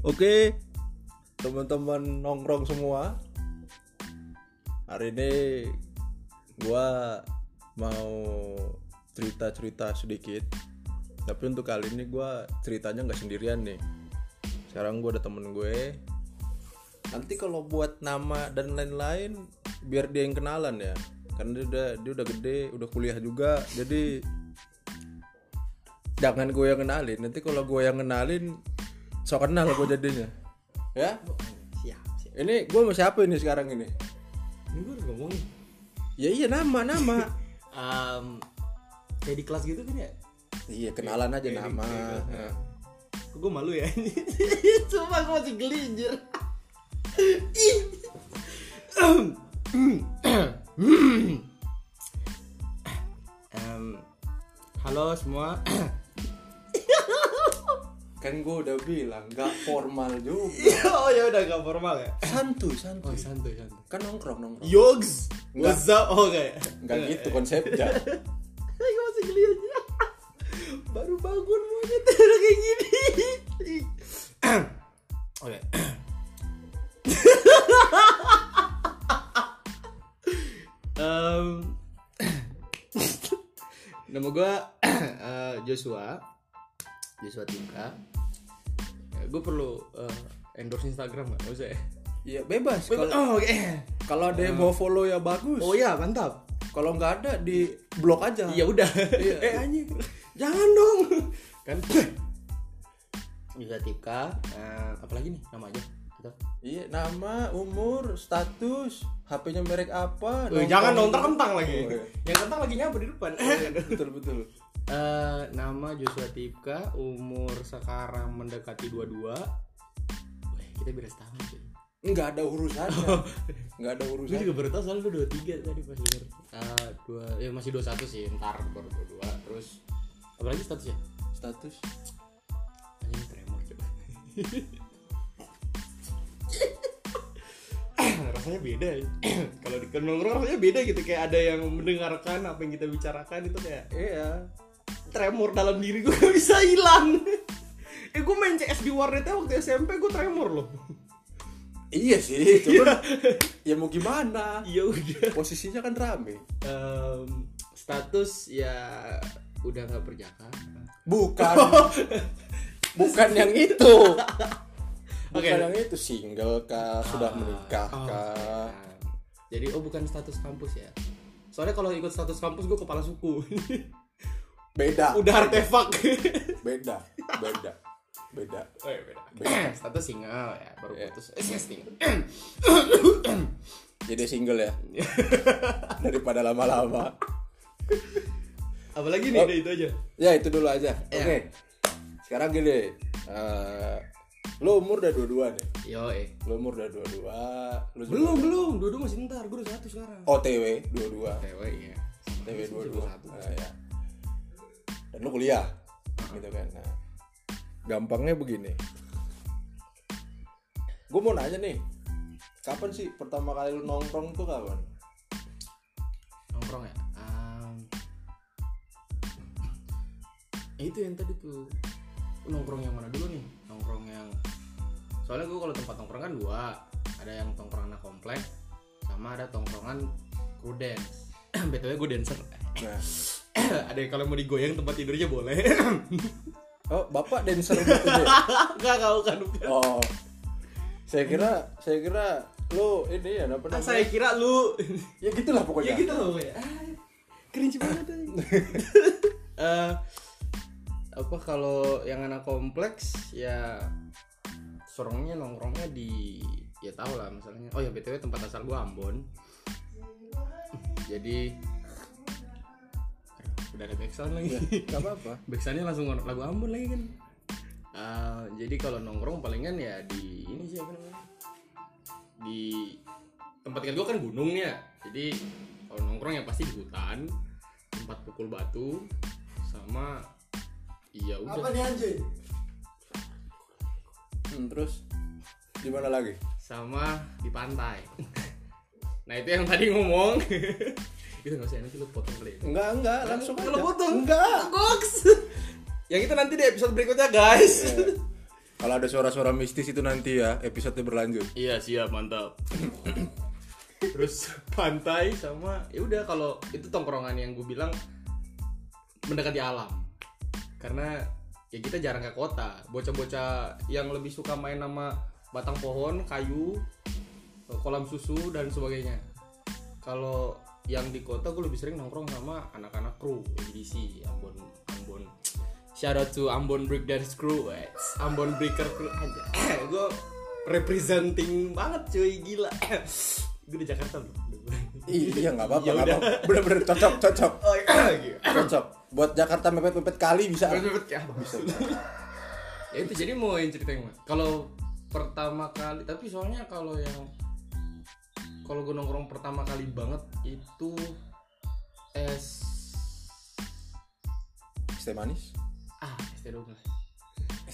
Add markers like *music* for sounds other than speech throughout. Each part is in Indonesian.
Oke, teman-teman nongkrong semua. Hari ini gua mau cerita-cerita sedikit. Tapi untuk kali ini gua ceritanya nggak sendirian nih. Sekarang gua ada temen gue. Nanti kalau buat nama dan lain-lain, biar dia yang kenalan ya. Karena dia udah dia udah gede, udah kuliah juga. Jadi jangan gue yang kenalin. Nanti kalau gue yang kenalin, so kenal gue jadinya. Ya, Siap, siap. ini gue mau siapa ini sekarang ini? Ini gue udah ngomong. Ya iya nama nama. *laughs* Um, kayak di kelas gitu kan ya? iya kenalan aja Kayak nama. Nah. Kok gue malu ya? *laughs* Cuma gue masih gelinjer. Em, halo semua. *clears throat* Kan gue udah bilang gak formal juga. *laughs* oh ya udah gak formal ya. Santuy Oh santuy. santuy santuy. Kan nongkrong nongkrong. Yogs, what's up? Oh kayak. Gak gitu konsepnya. *laughs* Gue masih gelinjer. *laughs* Baru bangun monyet udah kayak gini. *clears throat* Oke. *clears throat* Em, *clears throat* nama gue Joshua Joshua Tingka ya, gue perlu eh, endorse Instagram nggak Nggak usah ya Iya bebas. Kalau oh, oke kalau ada yang mau follow ya bagus. oh ya mantap Kalau nggak ada di blok aja. ya udah Iya. *laughs* eh anjing jangan dong kan Joshua Tingka eh, apalagi nih nama aja? Iya nama, umur, status, HP-nya merek apa? Nongkrong- jangan dong ntar kentang lagi Oh, iya. yang kentang lagi nyapa di depan *laughs* betul betul. Eh, nama Joshua Tipka, umur sekarang mendekati 22 Wih, kita beda setahun cuy Nggak ada urusannya. Nggak ada Gue urusan. juga baru tau soalnya lu 23 tadi pas denger Eh, dua, ya masih 21 sih, ntar baru 22 Terus, apalagi statusnya? Status. Anjing tremor coba *laughs* rasanya beda ya kalau di nongkrong rasanya beda gitu kayak ada yang mendengarkan apa yang kita bicarakan itu kayak Iya. Tremor dalam diri gue gak bisa hilang *laughs* eh gue main CS di warnetnya waktu SMP gue tremor loh Iya sih, *laughs* cuman ya mau gimana? iya udah Posisinya kan rame. Em, status ya udah nggak berjaka Bukan. *laughs* Bukan yang itu. Bukan Oke. yang itu single kah, sudah menikah Oh, kah? jadi oh bukan status kampus ya soalnya kalau ikut status kampus gue kepala suku Beda. udah artefak *laughs* Beda. Beda. Beda. oh, iya, beda. Beda. *clears throat* status single ya baru Iya. putus eh single *clears throat* Jadi single ya. *laughs* Daripada lama-lama. apalagi nih Oh. udah itu aja Ya itu dulu aja. Iya. Oke. Sekarang gini. eh lo umur udah dua-dua nih. yo eh Lo umur udah dua-dua. Lo belum belum dua dua masih ntar gue udah satu sekarang OTW dua-dua. cewek ya OTW dua-dua. satu. Nah, ya. Dan lo kuliah. Gitu kan. Nah, gampangnya begini. Gue mau nanya nih. Kapan sih pertama kali lu nongkrong tuh kapan? nongkrong ya Em, itu yang tadi tuh nongkrong yang mana dulu nih nongkrong yang soalnya gue kalau tempat nongkrong kan dua ada yang tongkrong anak komplek sama ada tongkrongan crew dance *clears throat* btw gue dancer Nah. *coughs* ada yang kalau mau digoyang tempat tidurnya boleh *coughs* Oh, Bapak dancer gitu ya? nggak kau kan Oh. Saya kira saya kira lu ini ya apa Ah, namanya? saya kira lu *coughs* Ya gitulah pokoknya. ya gitu loh ya ah, cringe banget. Eh, apa kalau yang anak kompleks ya sorongnya nongkrongnya di ya tau lah misalnya oh ya btw tempat asal gua Ambon jadi udah ada backsound lagi. Gak apa-apa. *laughs* backsoundnya langsung lagu Ambon lagi kan. Eh, jadi kalau nongkrong palingan ya di ini sih apa namanya? Di tempat tinggal gue kan gunung ya. Jadi kalau nongkrong ya pasti di hutan tempat pukul batu sama iya udah. Nih anjing? Hmm, terus di mana lagi? sama di pantai. *laughs* Nah itu yang tadi ngomong *laughs* itu nggak usah nanti lu potong kali ya. Enggak, enggak, langsung Kalau aja. potong Enggak. goks yang itu nanti di episode berikutnya guys Iya. Kalau ada suara-suara mistis itu nanti ya episode berlanjut. Iya siap mantap. *laughs* Terus pantai sama ya udah kalau itu tongkrongan yang gue bilang mendekati alam. Karena ya kita jarang ke kota. Bocah-bocah yang lebih suka main sama batang pohon, kayu, kolam susu dan sebagainya. Kalau yang di kota gue lebih sering nongkrong sama anak-anak kru MDC Ambon Ambon. Shout out to Ambon Breakdance Crew wes. Ambon Breaker Crew aja *coughs* gue representing banget cuy gila. *coughs* Gue di Jakarta loh. Iya nggak apa-apa, Ya nggak apa-apa. Bener-bener cocok, cocok, oh *coughs* iya. Cocok. Buat Jakarta mepet-mepet kali bisa. ya bisa. Ya itu jadi mau yang cerita yang kalau pertama kali tapi soalnya kalau yang kalau gue nongkrong pertama kali banget itu es Es teh manis, ah es teh doang es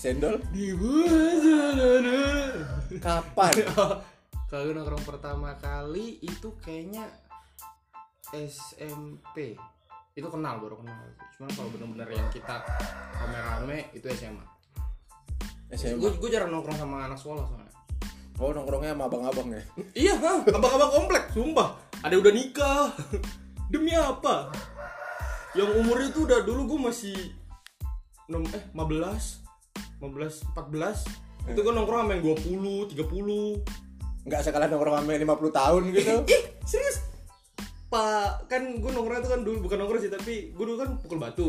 cendol. di mana Kapan? *laughs* kalau gue nongkrong pertama kali itu kayaknya SMP itu kenal baru kenal. Cuman kalau bener-bener yang kita rame-rame itu SMA SMA. gue jarang nongkrong sama anak sekolah soalnya Oh nongkrongnya sama abang-abang ya? *laughs* iya abang-abang komplek sumpah. Ada udah nikah. *laughs* Demi apa? Yang umurnya itu udah dulu gue masih enam eh 15 15 14 itu gue nongkrong sama yang 20 30 Nggak sekalian nongkrong sama yang 50 tahun gitu. ih serius? Pak kan gue nongkrong itu kan dulu bukan nongkrong sih tapi gue dulu kan pukul batu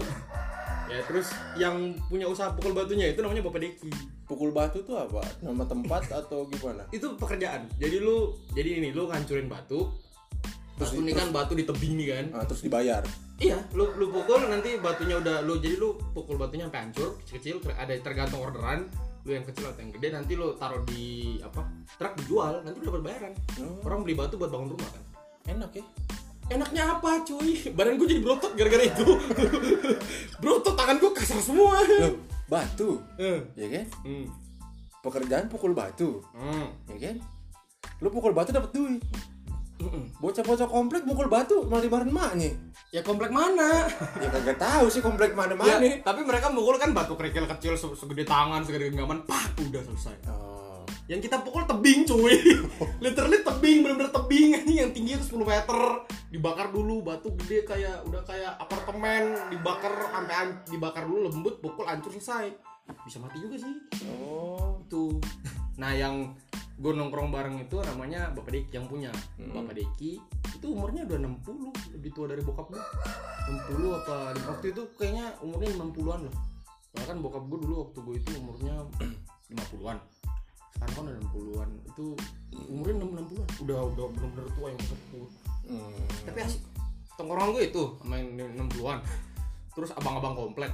ya terus yang punya usaha pukul batunya itu namanya bapak Deki Pukul batu tuh apa? Nama tempat atau gimana? itu pekerjaan jadi lu jadi ini lu ngancurin batu Terus batu di- ini kan batu di tebing nih kan Ah, terus dibayar. iya lu lu pukul nanti batunya udah lu jadi lu pukul batunya sampai hancur kecil kecil ada tergantung orderan lu yang kecil atau yang gede nanti lu taruh di apa truk dijual nanti lu dapat bayaran Oh, orang beli batu buat bangun rumah kan enak ya. Enaknya apa cuy badan gue jadi berotot gara-gara itu *laughs* berotot tangan gue kasar semua Loh, batu, Eh. ya kan? hmm. Pekerjaan pukul batu, Hmm. ya kan? Lu pukul batu dapat duit. Bocah-bocah komplek pukul batu malah dibayarin emaknya. ya komplek mana *laughs* Ya kagak tahu sih komplek ya, mana-mana. tapi mereka mukul kan batu kerikil kecil se- segede tangan segede genggaman pak udah selesai Oh. Yang kita pukul tebing cuy. *laughs* Literally tebing bener-bener tebing. Ini yang tinggi itu 10 meter. Dibakar dulu batu gede kayak udah kayak apartemen. Dibakar sampai dibakar dulu lembut pukul hancur selesai. Bisa mati juga sih. Oh. itu. *laughs* Nah yang gue nongkrong bareng itu namanya bapak Deki yang punya. Hmm. bapak Deki itu umurnya udah 60 lebih tua dari bokap gue 60 apa waktu itu kayaknya umurnya 60-an loh. Kan bokap gue dulu waktu gue itu umurnya *clears throat* 50-an sekarang kan udah 60-an itu umurnya 60-an udah udah bener-bener tua yang sepuh Hmm. tapi asik. Tongkrongan gue itu sama yang 60-an terus abang-abang komplek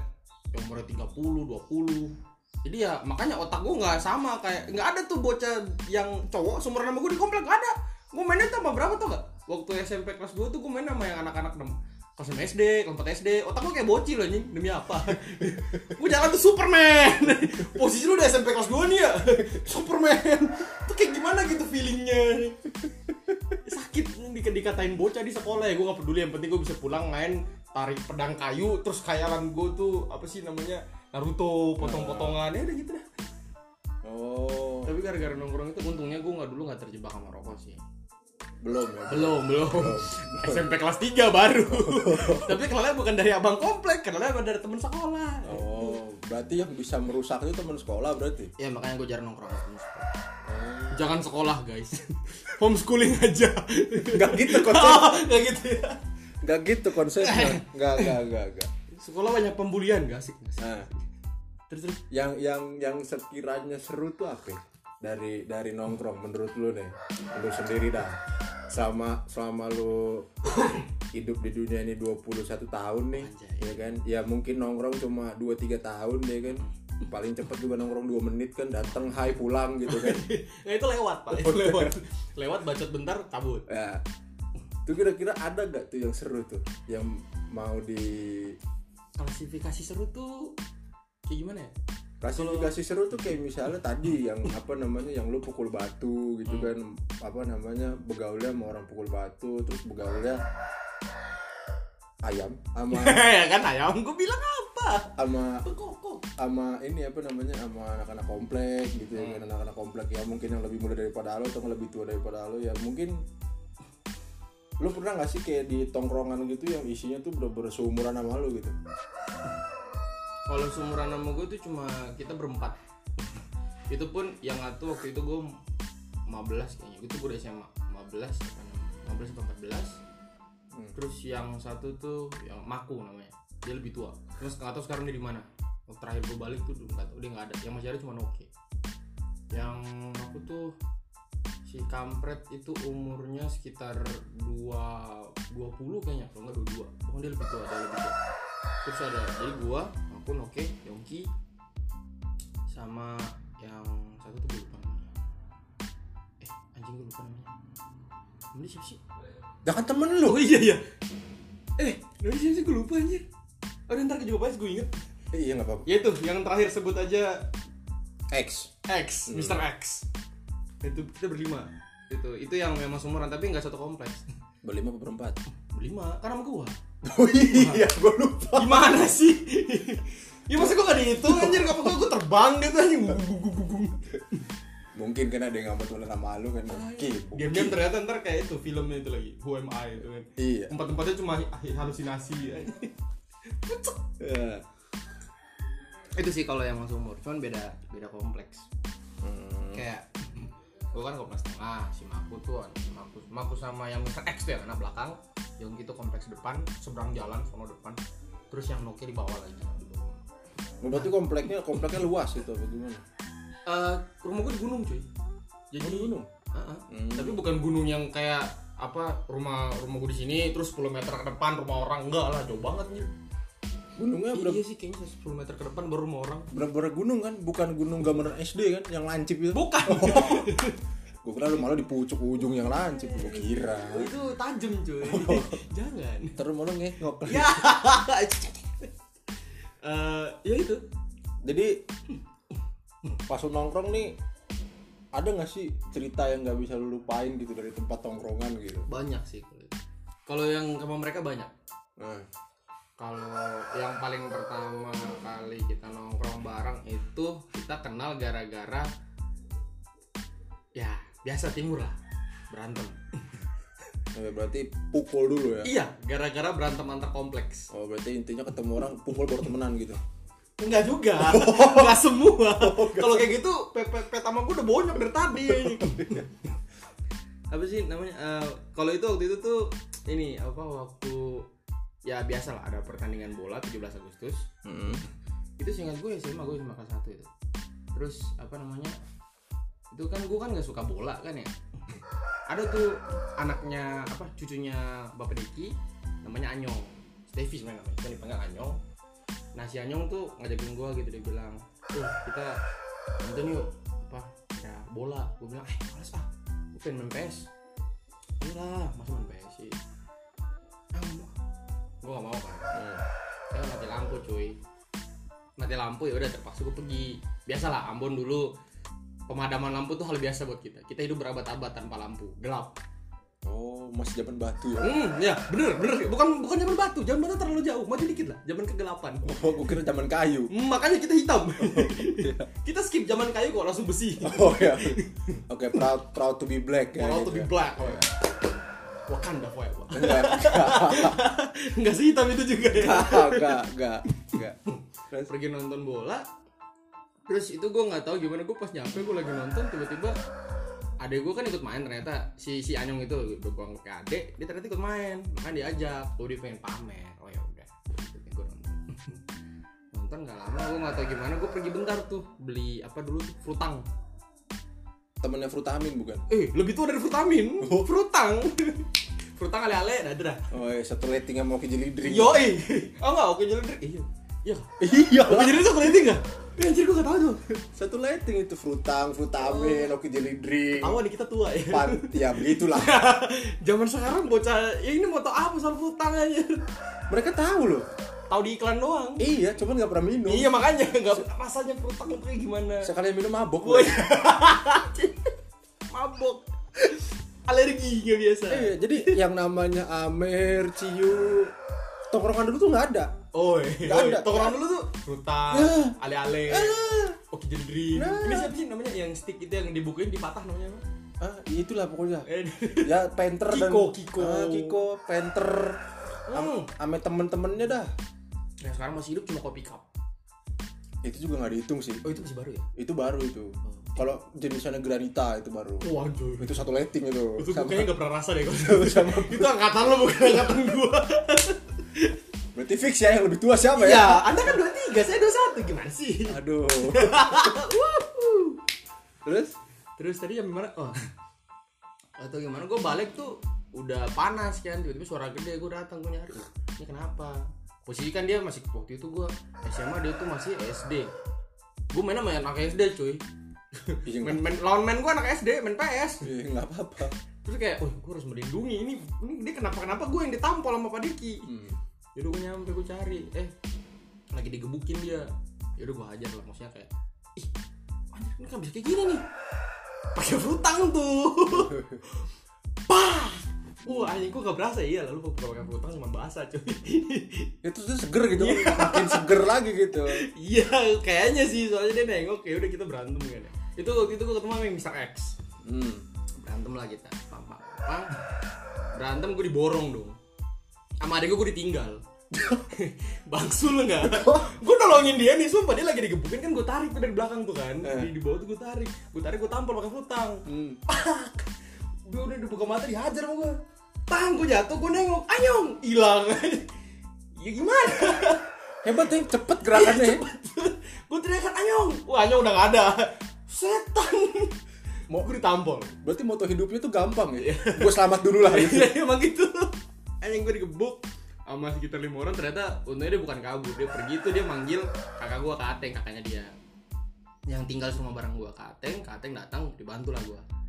yang umurnya 30, 20 jadi ya makanya otak gue nggak sama kayak nggak ada tuh bocah yang cowok seumuran sama gue di komplek nggak ada. Gue mainnya tuh sama berapa tau gak waktu SMP kelas 2 tuh gue main sama yang anak-anak dem- kelas 6 SD, kelas 4 SD, otak gue kayak bocil anjing, demi apa? *laughs* gue jalan tuh Superman. *laughs* Posisi lu udah SMP kelas 2 nih ya? *laughs* Superman. Tuh kayak gimana gitu feelingnya? Sakit di dikatain bocah di sekolah ya. Gue gak peduli. Yang penting gue bisa pulang main tarik pedang kayu. Terus khayalan gue tuh apa sih namanya? Naruto potong-potongan. Ya udah gitu dah. Oh. tapi gara-gara nongkrong itu untungnya gue nggak dulu nggak terjebak sama rokok sih Belum ya. belum belum. *laughs* SMP kelas 3 baru. *laughs* Tapi kenalnya bukan dari abang komplek kenalnya dari temen sekolah. Oh, berarti yang bisa merusak itu teman sekolah berarti. ya makanya gue jarang nongkrong sama temen sekolah. Jangan sekolah guys. *laughs* Homeschooling aja. Enggak gitu konsep. Kayak gitu ya. Enggak gitu konsepnya. Enggak, enggak, enggak, enggak. sekolah banyak pembulian gak sih? Nah, terus terus. Yang yang yang sekiranya seru tuh apa? Dari dari nongkrong menurut lu nih. Lu sendiri dah. Selama selama lu *coughs* hidup di dunia ini 21 tahun nih, Anjay. ya kan? Ya mungkin nongkrong cuma 2 3 tahun ya kan. Paling cepet juga nongkrong 2 menit kan datang hai pulang gitu kan. nah *laughs* itu lewat pak itu *laughs* lewat lewat bacot bentar cabut ya. Tuh kira-kira ada gak tuh yang seru tuh yang mau di klasifikasi seru tuh kayak gimana ya klasifikasi seru tuh kayak misalnya tadi yang apa namanya yang lu pukul batu gitu kan apa namanya begaulnya sama orang pukul batu terus begaulnya ayam sama *laughs* ya kan ayam gue bilang apa? Sama sama ini apa namanya sama anak-anak komplek gitu ya kan anak-anak komplek ya mungkin yang lebih muda daripada lo atau yang lebih tua daripada lo ya mungkin lo pernah nggak sih kayak di tongkrongan gitu yang isinya tuh bener-bener seumuran sama lo gitu kalau seumuran sama gue tuh cuma kita berempat. Itu pun yang satu waktu itu gue 15 kayaknya. Itu gue udah SMA 15 apa namanya? 15 atau 14 Hmm. terus yang satu tuh yang Maku namanya. Dia lebih tua. Terus nggak tahu sekarang dia di mana. Waktu terakhir gue balik tuh nggak tahu dia nggak ada. Yang masih ada cuma Noke yang aku tuh si kampret itu umurnya sekitar 2 20 kayaknya. Kalau nggak 22 pokoknya dia lebih tua dia lebih tua terus ada jadi gua aku Noke Yongki sama yang satu tuh gue lupa namanya. Eh anjing gue lupa namanya. Namanya siapa sih? Jangan temen lo oh iya iya. Eh namanya siapa sih? Gue lupa anjir oh ntar jawabannya gue inget iya nggak apa-apa. Ya itu yang terakhir sebut aja X. X Mr. X. Itu kita berlima. Itu itu yang memang seumuran tapi nggak satu kompleks. Berlima apa berempat berlima kan sama gua *laughs* oh iya gue lupa. Gimana sih? Ya masa gua gak dihitung anjir gak apa gua terbang gitu anjing. Mungkin kan ada yang nggak mau sama lo kan oke diam-diam ternyata ntar kayak itu filmnya itu lagi Who Am I itu kan. Iya. Tempat-tempatnya cuma halusinasi Ya. itu sih kalau yang masuk umur cuman beda beda kompleks. Hmm. kayak gua kan kompleks tengah si Maku tuh si Maku, Maku sama yang Mr. X tuh yang anak belakang yang gitu kompleks depan seberang jalan sono depan terus yang Nokia di bawah lagi di bawah. Oh, berarti kompleknya kompleknya luas gitu apa gimana Eh, rumah gue di gunung cuy jadi Oh, di gunung? Heeh. Hmm. tapi bukan gunung yang kayak apa rumah rumah gue di sini terus 10 meter ke depan rumah orang enggak lah jauh banget nih gunungnya berapa? iya sih kayaknya 10 meter ke depan baru rumah orang. Berapa gunung kan? Bukan gunung gambaran SD kan? Yang lancip itu. Bukan. Gue kira lu malah di pucuk ujung yang lancip. Gue kira. Itu tajam cuy. Jangan. Terus malu ngekok. *laughs* Ya. Eh, ya itu. Jadi pas lu nongkrong nih ada nggak sih cerita yang nggak bisa lu lupain gitu dari tempat tongkrongan gitu? Banyak sih kalau yang sama mereka banyak. Nah kalau yang paling pertama kali kita nongkrong bareng itu kita kenal gara-gara ya biasa timur lah berantem. Berarti pukul dulu ya? Iya gara-gara berantem antar kompleks. Oh berarti intinya ketemu orang pukul baru temenan gitu? Enggak juga *laughs* enggak semua. Kalau kayak gitu pepet pertama gue udah bonyok dari tadi. *laughs* Apa sih namanya Eh, kalau itu waktu itu tuh ini apa waktu ya biasa lah ada pertandingan bola 17 Agustus. Hmm. itu seingat gue SMA gue cuma kelas satu itu. Terus apa namanya itu kan gue kan nggak suka bola kan ya. *laughs* Ada tuh anaknya apa cucunya bapak Diki namanya Anyong. Stevie sebenarnya namanya. Kan dipanggil Anyong. Nah si Anyong tuh ngajakin gue gitu dia bilang eh kita nonton yuk apa ya bola. Gue bilang eh males ah. Gue pengen main PS iyalah masa main PS sih gue gak mau kan Hmm. saya mati lampu cuy. Mati lampu ya udah terpaksa gue pergi. Biasalah Ambon dulu. Pemadaman lampu tuh hal biasa buat kita. Kita hidup berabad-abad tanpa lampu. Gelap. Oh masih zaman batu ya? Hmm ya bener bener. Bukan bukan zaman batu. Zaman batu terlalu jauh. Maju dikit lah. Zaman kegelapan. Oh gue kira zaman kayu. Hmm, makanya kita hitam. *laughs* Kita skip zaman kayu kok langsung besi. Oh ya oke proud proud to be black ya Mau gitu to be ya. black Wakanda forever enggak. *laughs* Enggak sih hitam itu juga ya. Enggak enggak enggak Terus pergi nonton bola. Terus itu gue nggak tahu gimana gue pas nyampe gue lagi nonton tiba-tiba adek gue kan ikut main ternyata si si Anyong itu gue anggap kayak adek dia ternyata ikut main. Makanya diajak gue dia pengen pamer. Oh ya udah. Gue nonton. *laughs* Nonton nggak lama gue nggak tahu gimana gue pergi bentar tuh beli apa dulu tuh frutang temennya frutamin bukan? Eh lebih tua dari frutamin frutang. *laughs* Frutang ale-ale dah oh iya satu rating sama Oki Jelly Drink. Yo eh oh enggak oke jalan iya. Iya. Iya oke jalan itu rating nggak Eh, anjir gue gak tau tuh. Satu rating itu frutang frutamin Oki Jelly Drink. Tahu nih kita tua ya? Pan ya begitulah. *laughs* Zaman sekarang bocah ya ini mau tau apa soal frutang aja mereka tahu loh. Tahu di iklan doang. Iya cuman nggak pernah minum. Iya makanya *laughs* nggak rasanya frutang itu kayak gimana? Sekali minum mabok Woi. *laughs* Mabok. Alergi nggak biasa. Iya, jadi yang namanya Amer, Ciu, tongkrongan dulu tuh nggak ada Oh, Nggak ada. Tongkrongan dulu tuh rutan, Ya. ale-ale, ah, oke jadi. Nah. Ini siapa sih namanya yang stick itu yang dibukuin dipatah namanya apa? ah itulah pokoknya Eh, *laughs* ya Panther dan Kiko, Kiko. Ah, Kiko Panther Hmm. ame temen-temennya dah Yang sekarang masih hidup cuma kopi cup. itu juga nggak dihitung sih Oh itu masih baru ya? itu baru itu kalau jenisnya Granita itu baru Wah anjir. itu satu letting itu Itu Sama- kayaknya gak pernah rasa deh *laughs* sama Itu angkatan lo bukan angkatan gua. *laughs* berarti fix ya yang lebih tua siapa ya Ya, Anda kan 23, saya 21. Gimana sih? aduh *laughs* terus Terus tadi yang gimana? Oh. Atau gimana? Gue balik tuh udah panas kan, tiba-tiba suara gede gue datang gue nyari. Ini kenapa? Posisi kan dia masih waktu itu gue SMA dia tuh masih SD. Gue main sama anak SD cuy. Iya, main, main lawan main gue anak SD main PS. Iya, nggak apa-apa Terus kayak, oh gue harus melindungi ini. Ini dia kenapa kenapa gue yang ditampol sama Pak Diki. Hmm. Yaudah gue nyampe gue cari, eh lagi digebukin dia. Yaudah gue hajar lah maksudnya kayak, ih anjir ini kan bisa kayak gini nih. Pakai frutang tuh. *laughs* Pah! Wah anjing gue gak berasa iya lalu gue pakai frutang cuma basah cuy. *laughs* itu tuh seger gitu makin seger lagi gitu Iya kayaknya sih soalnya dia nengok ya udah kita berantem kan ya. Itu waktu itu gue ketemu sama yang Mr. X. hmm. berantem lah kita pam. berantem gue diborong dong sama adek gue gue ditinggal *laughs* bangsul nggak? Gue nolongin dia nih sumpah dia lagi digebukin. Kan gue tarik tuh dari belakang tuh kan. Eh. di, di bawah tuh gue tarik. Gue tarik gue tampol pakai futang Hmm. gue udah dibuka mata dihajar sama gue tang gue jatuh gue nengok. Anyong! Hilang. *laughs* Ya gimana? Hebat ya cepet gerakannya ya. *laughs* Gue teriakan anyong! Wah anyong udah gak ada. Setan. Mau gue ditampol. Berarti moto hidupnya tuh gampang ya? Gue selamat dulu lah. Gitu Iya emang gitu Anjing gue digebuk sama sekitar lima orang. Ternyata untungnya dia bukan kabur dia pergi tuh dia manggil kakak gue ke Ateng kakaknya dia. Yang tinggal semua barang gue ke Ateng ke Ateng datang dibantu lah gue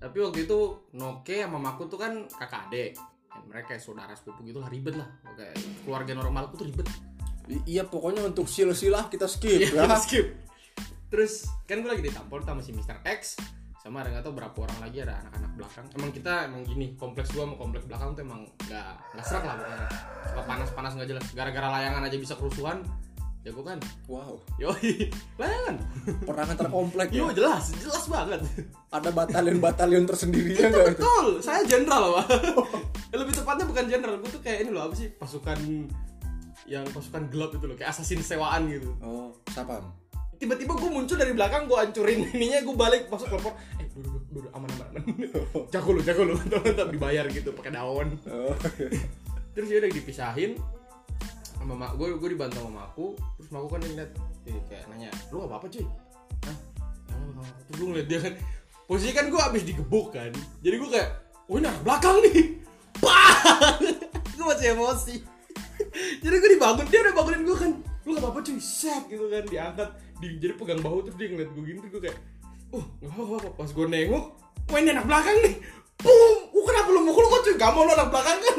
tapi waktu itu Noke sama Maku tuh kan kakak adek Dan mereka kayak saudara sepupu gitu lah ribet lah. Kayak keluarga normalku tuh ribet. I- iya pokoknya untuk sil-silah kita skip ya kita *laughs* skip. Terus kan gue lagi ditampol sama si Mr. X sama ada nggak tau berapa orang lagi ada anak-anak belakang. Emang kita emang gini kompleks gua sama kompleks belakang tuh emang nggak nggak serak lah pokoknya. Suka panas-panas nggak jelas. Gara-gara layangan aja bisa kerusuhan ya gua kan? Wow. Yoi *laughs* layangan. Perangan terkomplek ya? Yo jelas jelas banget. Ada batalion-batalion tersendirinya itu betul saya jenderal pak. Lebih tepatnya bukan jenderal gua tuh kayak ini loh apa sih pasukan yang pasukan gelap itu loh kayak assassin sewaan gitu. Oh siapa tiba-tiba gue muncul dari belakang gue hancurin *laughs* ininya gue balik masuk telepon eh duduk duduk aman aman aman. *laughs* Jago lu jago lu. *laughs* Mantap dibayar gitu pakai daun. Oh terus dia udah dipisahin. Sama mak gue gue dibantu sama aku. Terus mak gue kan ngeliat eh, kayak nanya lu gak apa apa cuy? Hah? Ya, lu nggak apa-apa." terus gue ngeliat dia kan posisi kan gue abis digebuk kan. Jadi gue kayak oh ini anak belakang nih. Pah! gue masih emosi. Jadi gue dibangun dia udah bangunin gue kan lu gak apa-apa cuy set gitu kan diangkat di, jadi pegang bahu terus dia ngeliat gue gini terus gue kayak oh gak apa-apa pas gue nengok wah ini anak belakang nih. Pum, uh, kenapa lu mukul gue cuy? Gak mau lu anak belakang kan?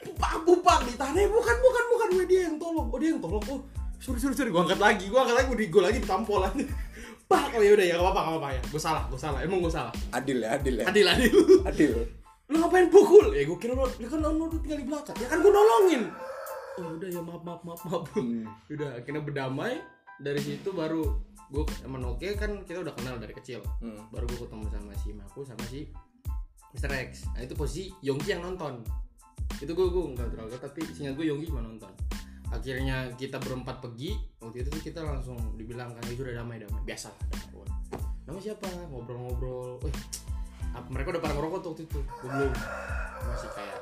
Bupak bupak ditahan Eh, bukan bukan bukan. Gue dia yang tolong oh dia yang tolong. Oh sorry sorry sorry. Gue angkat lagi gue angkat lagi. Gue di gue lagi ditampol aja *laughs* pak oh ya udah ya gak apa-apa gak apa-apa ya. Gue salah gue salah. Emang gue salah. Adil ya adil ya. Adil adil. Adil. Lu ngapain pukul? Ya gue kira lu lu kan lu tinggal di belakang. Ya kan gue nolongin oh udah ya maaf maaf maaf maaf. Hmm. *laughs* udah akhirnya berdamai. Dari situ baru gue sama Noke kan kita udah kenal dari kecil. Hmm. baru gue ketemu sama si Maku sama si Mr. X. Nah itu posisi Yongki yang nonton. Itu gue gue nggak terlalu tapi singkat gue Yongki cuma nonton. Akhirnya kita berempat pergi waktu itu tuh kita langsung dibilang kan itu udah damai damai. Biasa damai nama siapa? Ngobrol-ngobrol. Apa mereka udah pada ngerokok tuh waktu itu. Gue belum masih kayak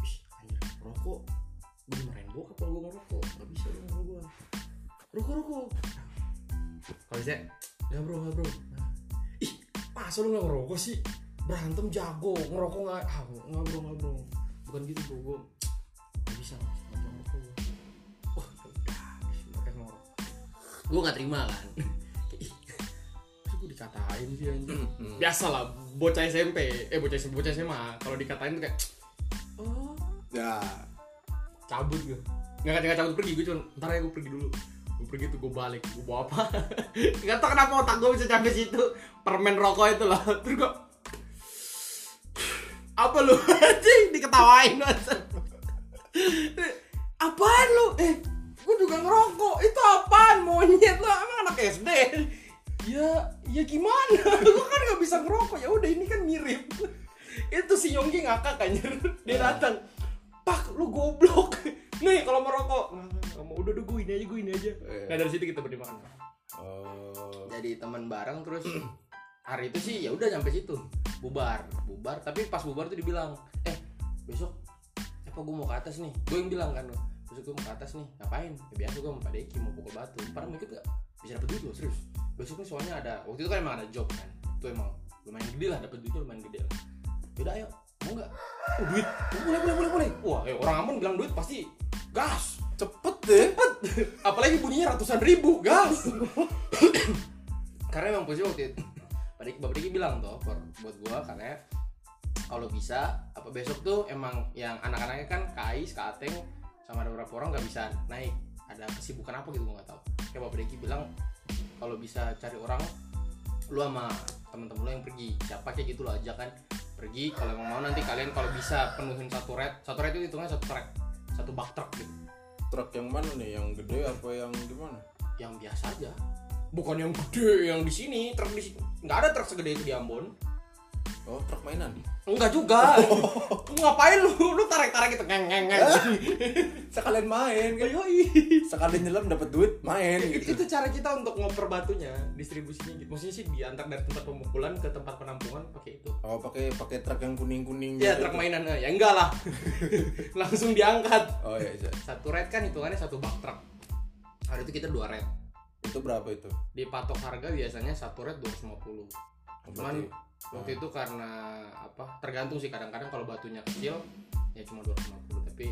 ih anjir rokok gue dimarahin bokap kalau gue ngerokok? Nggak bisa dong sama gue rokok rokok. Kalau saya nggak bro nggak bro. Nah, ih masa lu nggak ngerokok sih? Berantem jago. Ngerokok nggak? Ah nggak bro nggak bro. Bukan gitu bro. Gue nggak bisa nggak bisa ngerokok gue oh udah gue nggak terima kan? Gue dikatain sih anjing? Hmm. biasa lah bocah SMP. Eh bocah SMP bocah SMA kalau dikatain tuh kayak oh ya cabut gue nggak nggak cabut pergi. Gue cuma ntar ya gue pergi dulu. Gue pergi tuh gue balik. Gue bawa apa? *laughs* Nggak tau kenapa otak gue bisa sampai situ. Permen rokok itu loh. *laughs* Terus gue apa lu? *laughs* Anjing diketawain apaan lu? Eh gue juga ngerokok. Itu apaan monyet lu? Emang anak SD ya ya gimana? Gue kan nggak bisa ngerokok. Ya udah ini kan mirip. Itu si Yonggi ngakak kan dia datang pak lu goblok. *laughs* Nih kalau mau rokok nggak mau udah udah gue ini aja gue ini aja. Iya. nah dari situ kita berdua makan oh. Jadi teman bareng terus hari itu sih ya udah sampai situ. Bubar bubar. Tapi pas bubar tuh dibilang eh besok apa gue mau ke atas nih? Gue yang bilang kan besok gue mau ke atas nih ngapain? Ya, biasa gue sama Pak Deki mau pukul batu. Parah mau ikut gak bisa dapet duit loh serius. Besok nih soalnya ada waktu itu kan emang ada job kan. Itu emang lumayan gede lah dapet duitnya lumayan gede lah. Yaudah ayo mau nggak? Oh, duit. Boleh boleh boleh boleh. Wah eh, orang aman bilang duit pasti gas. Cepet deh. *laughs* Apalagi bunyinya ratusan ribu gas. *laughs* Karena emang posisi waktu itu Pak Diki, Bapak Diki bilang tuh buat gua karena kalau bisa apa besok tuh emang yang anak-anaknya kan Kais, Kateng sama ada beberapa orang nggak bisa naik. Ada kesibukan apa gitu gua nggak tahu. Kayak Bapak Diki bilang kalau bisa cari orang lu sama temen-temen lu yang pergi. Siapa kayak gitu lo aja kan pergi kalau emang mau nanti kalian kalau bisa penuhin satu red satu red itu hitungnya satu truk satu bak truk gitu. Truk yang mana nih? Yang gede apa yang gimana? Yang biasa aja. Bukan yang gede yang di sini truk di sini nggak ada truk segede itu di Ambon oh truk mainan? Enggak juga. Lu ngapain lu? Lu tarik tarik gitu ngeng ngeng ngeng sekalian main kan? Yoi. sekalian nyelam dapat duit main itu, gitu. itu cara kita untuk ngoper batunya distribusinya gitu. Maksudnya sih diantar dari tempat pemukulan ke tempat penampungan pakai itu. Oh pakai pakai truk yang kuning kuning ya truk mainan ya enggak lah. *laughs* Langsung diangkat. Oh iya iya. satu red kan hitungannya satu bak truk. Hari itu kita dua red. Itu berapa itu? Dipatok harga biasanya satu red 250 Oh, cuman berarti- waktu itu karena apa tergantung sih kadang-kadang kalau batunya kecil ya cuma 250 tapi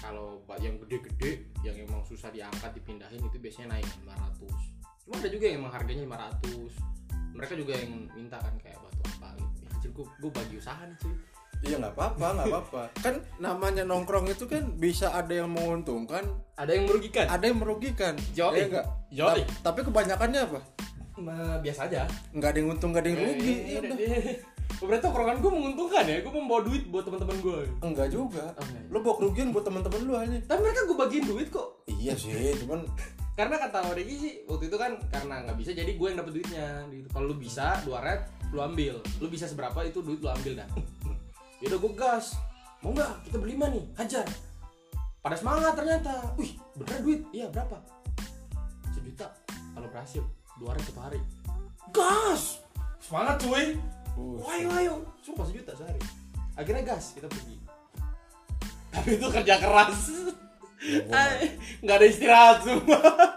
kalau yang gede-gede yang emang susah diangkat dipindahin itu biasanya naik 500 cuma ada juga yang emang harganya 500 mereka juga yang minta kan kayak batu apa gitu ya, anjir gue gue bagi usaha nih cuy Iya nggak apa-apa, nggak apa-apa. Kan namanya nongkrong itu kan bisa ada yang menguntungkan, ada yang merugikan ada yang merugikan. Yoi. Iya nggak? Yoi. Ta- Tapi kebanyakannya apa? Biasa aja. Nggak ada yang untung, nggak ada yang rugi. Eh, Ya udah udah. deh. berarti tongkrongan gue menguntungkan ya. Gue membawa duit buat teman-teman gue Enggak juga. Oh, enggak. Lo bawa kerugian buat teman-teman lu hanya. tapi mereka gue bagiin duit kok. Iya sih, cuman karena kata Odeki sih waktu itu kan karena nggak bisa jadi gue yang dapet duitnya. Gitu. kalau lu bisa dua red lu ambil. Lu bisa seberapa itu duit lu ambil dah. Yaudah gue gas. Mau nggak? Kita berlima nih. Hajar. Pada semangat ternyata. Wih bener duit? Iya berapa? Sejuta. Kalau berhasil dua red satu hari. Gas! Semangat cuy. Uh, ayo ayo. Sumpah sejuta sehari. Akhirnya gas kita pergi. Tapi itu kerja keras. Ya, *laughs* nggak ada istirahat semua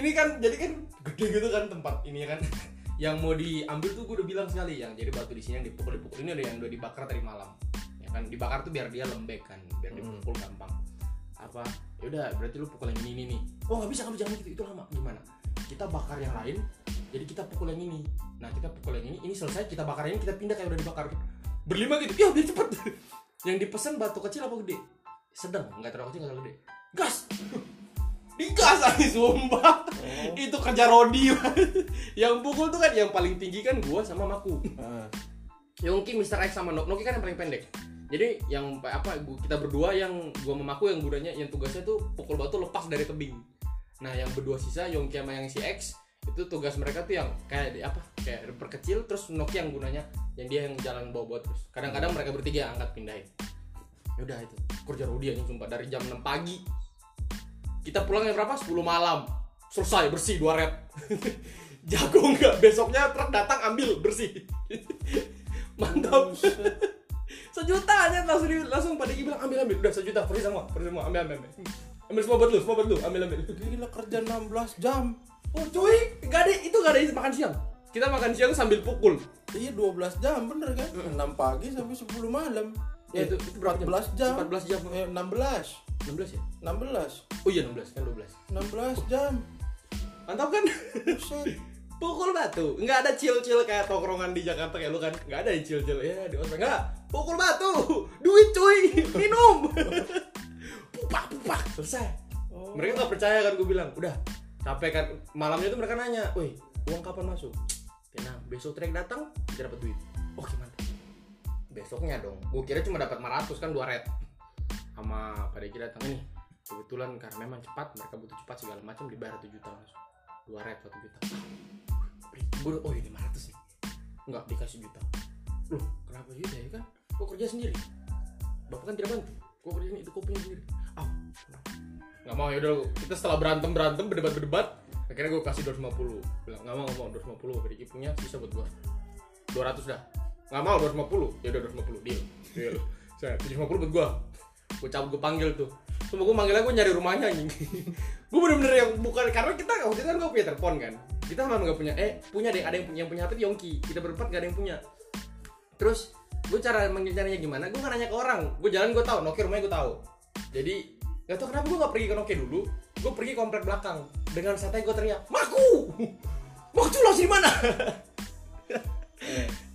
ini kan jadi kan gede gitu kan tempat ini ya kan. *laughs* Yang mau diambil tuh gue udah bilang sekali yang jadi batu di sini yang dipukul dipukul ini ada yang udah dibakar tadi malam. Ya kan dibakar tuh biar dia lembek kan biar Hmm. dipukul gampang. Apa? Yaudah berarti lu pukul yang ini ini. Nih oh nggak bisa kamu jangan gitu itu lama. Gimana kita bakar yang lain jadi kita pukul yang ini. Nah kita pukul yang ini ini selesai kita bakar ini kita pindah kayak udah dibakar. Berlima gitu ya biar cepet. *laughs* Yang dipesan batu kecil apa gede? Sedang nggak terlalu kecil nggak terlalu gede. Gas! *laughs* Digas aja sumpah. Oh. itu kerja Rodi yang pukul tuh kan yang paling tinggi kan gua sama Maku. Ah, Yongki Mr. X sama Nok Noki kan yang paling pendek. Jadi yang apa kita berdua yang gua sama Maku yang gunanya yang tugasnya tuh pukul batu lepas dari tebing nah yang berdua sisa Yongki sama yang si X itu tugas mereka tuh yang kayak di apa? Kayak perkecil terus Noki yang gunanya yang dia yang jalan bawa-bawa terus. Kadang-kadang mereka bertiga yang angkat pindahin. Yaudah itu kerja Rodi aja sumpah dari jam 6 pagi. Kita pulangnya berapa? 10 malam. Selesai bersih dua red. *laughs* Jago nggak? Besoknya truk datang ambil bersih. *laughs* Mantap. *laughs* Sejuta aja langsung langsung pada bilang ambil ambil. Udah sejuta free semua free semua ambil ambil ambil ambil semua buat lu semua buat lu ambil ambil gila kerja 16 jam. oh cuy nggak ada itu nggak ada makan siang kita makan siang sambil pukul Iya 12 jam bener kan? 6 pagi sampai 10 malam. Ya, itu- itu berapa jam? 14 jam. 14 jam. Eh, 16. 16 ya 16. oh iya 16 kan 12 16 jam. mantap kan *laughs* pukul batu nggak ada chill chill kayak tongkrongan di Jakarta kayak lu kan nggak ada yang chill chill ya di ospek nggak pukul batu duit cuy minum *laughs* pupak pupak selesai. Oh. mereka nggak percaya kan gue bilang. Udah capek kan. Malamnya tuh mereka nanya woi uang kapan masuk? Tenang besok trek datang kita dapat duit. Oke mantap. Besoknya dong. Gue kira cuma dapat 500 kan dua red. Sama pada kira datang. Ini. Kebetulan karena memang cepat mereka butuh cepat segala macam dibayar 1 juta langsung. Dua red satu juta. Gue oh ini 500 nih. Enggak dikasih juta loh kenapa juta ya kan gue kerja sendiri. Bapak kan tidak bantu. Kok kerja ini itu kopinya sendiri ah nggak mau ya udah kita setelah berantem berantem berdebat berdebat akhirnya gue kasih 250 bilang nggak mau nggak mau 250 Riki punya sisa buat gue 200 dah. Nggak mau 250 ya udah 250 deal. Deal. Saya 750 buat gue gue cabut gue panggil tuh. Cuma gue manggilnya gue nyari rumahnya anjing. *laughs* Gue bener-bener yang bukan Karena kita waktu itu kan gue punya telepon kan. Kita memang gak punya Eh punya deh ada yang punya Yang punya tuh Yongki. Kita berempat gak ada yang punya. Terus gue cara manggil gimana? Gue gak nanya ke orang. Gue jalan gue tahu. Nokia rumahnya gue tahu Jadi Gak tau kenapa gue gak pergi ke Nokia dulu Gue pergi komplek belakang Dengan santai gue teriak Maku *laughs* Maku tuh di mana *laughs*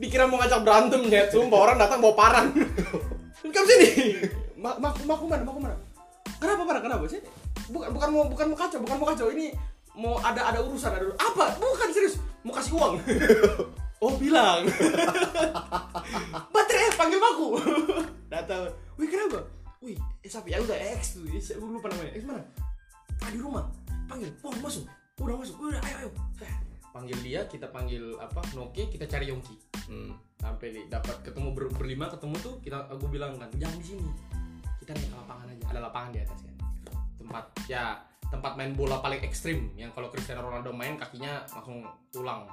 Dikira mau ngajak berantem ya Sumpah orang datang bawa parang *laughs* Kamu sini Ma Maku, maku mana, maku mana Kenapa parah? Kenapa sih? Bukan bukan mau bukan mau kacau, bukan mau kacau. Ini mau ada ada urusan ada apa? Bukan serius. Mau kasih uang. oh bilang. Baterai panggil aku. Datang. Wih kenapa? Wih, eh, sapi ya udah X tuh. Saya lupa namanya. X mana? Ah di rumah. Panggil. Wah masuk. Udah masuk. Udah ayo ayo. Eh, Panggil dia, kita panggil apa? Noki, kita cari Yongki. Hmm. Sampai dapat ketemu ber- berlima ketemu tuh kita aku bilang kan jangan di sini kita naik ke lapangan aja ada lapangan di atas kan tempat ya tempat main bola paling ekstrim yang kalau Cristiano Ronaldo main kakinya langsung tulang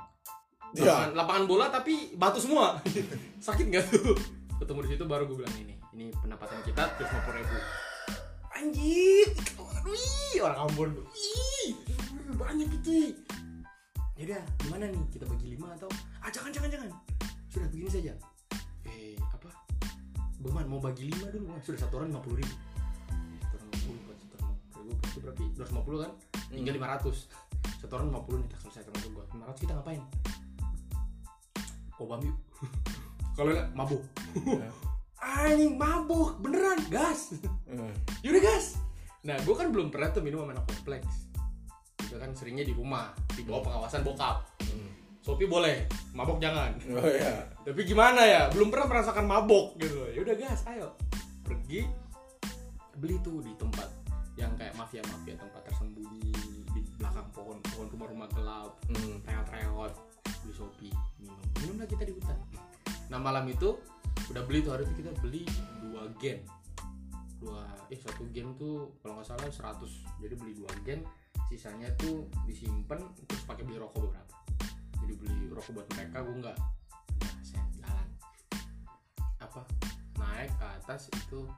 Ya. lapangan, lapangan bola tapi batu semua *laughs* sakit nggak tuh ketemu di situ baru gue bilang ini ini pendapatan kita terus lima ribu. Anjir wih orang Ambon tuh Ih, banyak gitu ya udah gimana nih? Kita bagi lima atau? Ah jangan jangan jangan. Sudah begini saja. Eh apa? Beman mau bagi lima dulu. Mas. sudah satu orang lima puluh ribu. Eh, satu orang lima puluh buat satu orang lima puluh itu berarti dua ratus lima puluh kan? Tinggal lima ratus. Satu orang lima puluh nih tak selesai sama gua. lima ratus kita ngapain? Obam yuk kalau mabuk. Ya. Anjing mabuk. Beneran gas. Eh. Yaudah gas. Nah gue kan belum pernah tuh minum sama anak kompleks. Kita kan seringnya di rumah Di bawah pengawasan bokap. Hmm. Sopi boleh, mabok jangan. Oh ya. Tapi gimana ya, belum pernah merasakan mabok gitu. Yaudah gas, ayo. Pergi Beli tuh di tempat Yang kayak mafia-mafia tempat tersembunyi Di belakang pohon-pohon rumah-rumah gelap Hmm. Reot-reot. Beli sopi, minum. Minumlah kita di hutan. Nah malam itu Udah beli tuh hari itu kita beli dua gen dua eh satu gen tuh kalau nggak salah 100 jadi beli dua gen sisanya tuh disimpan terus pakai beli rokok beberapa. Jadi beli rokok buat mereka gue nggak. Nah, saya jalan. Apa? Naik ke atas itu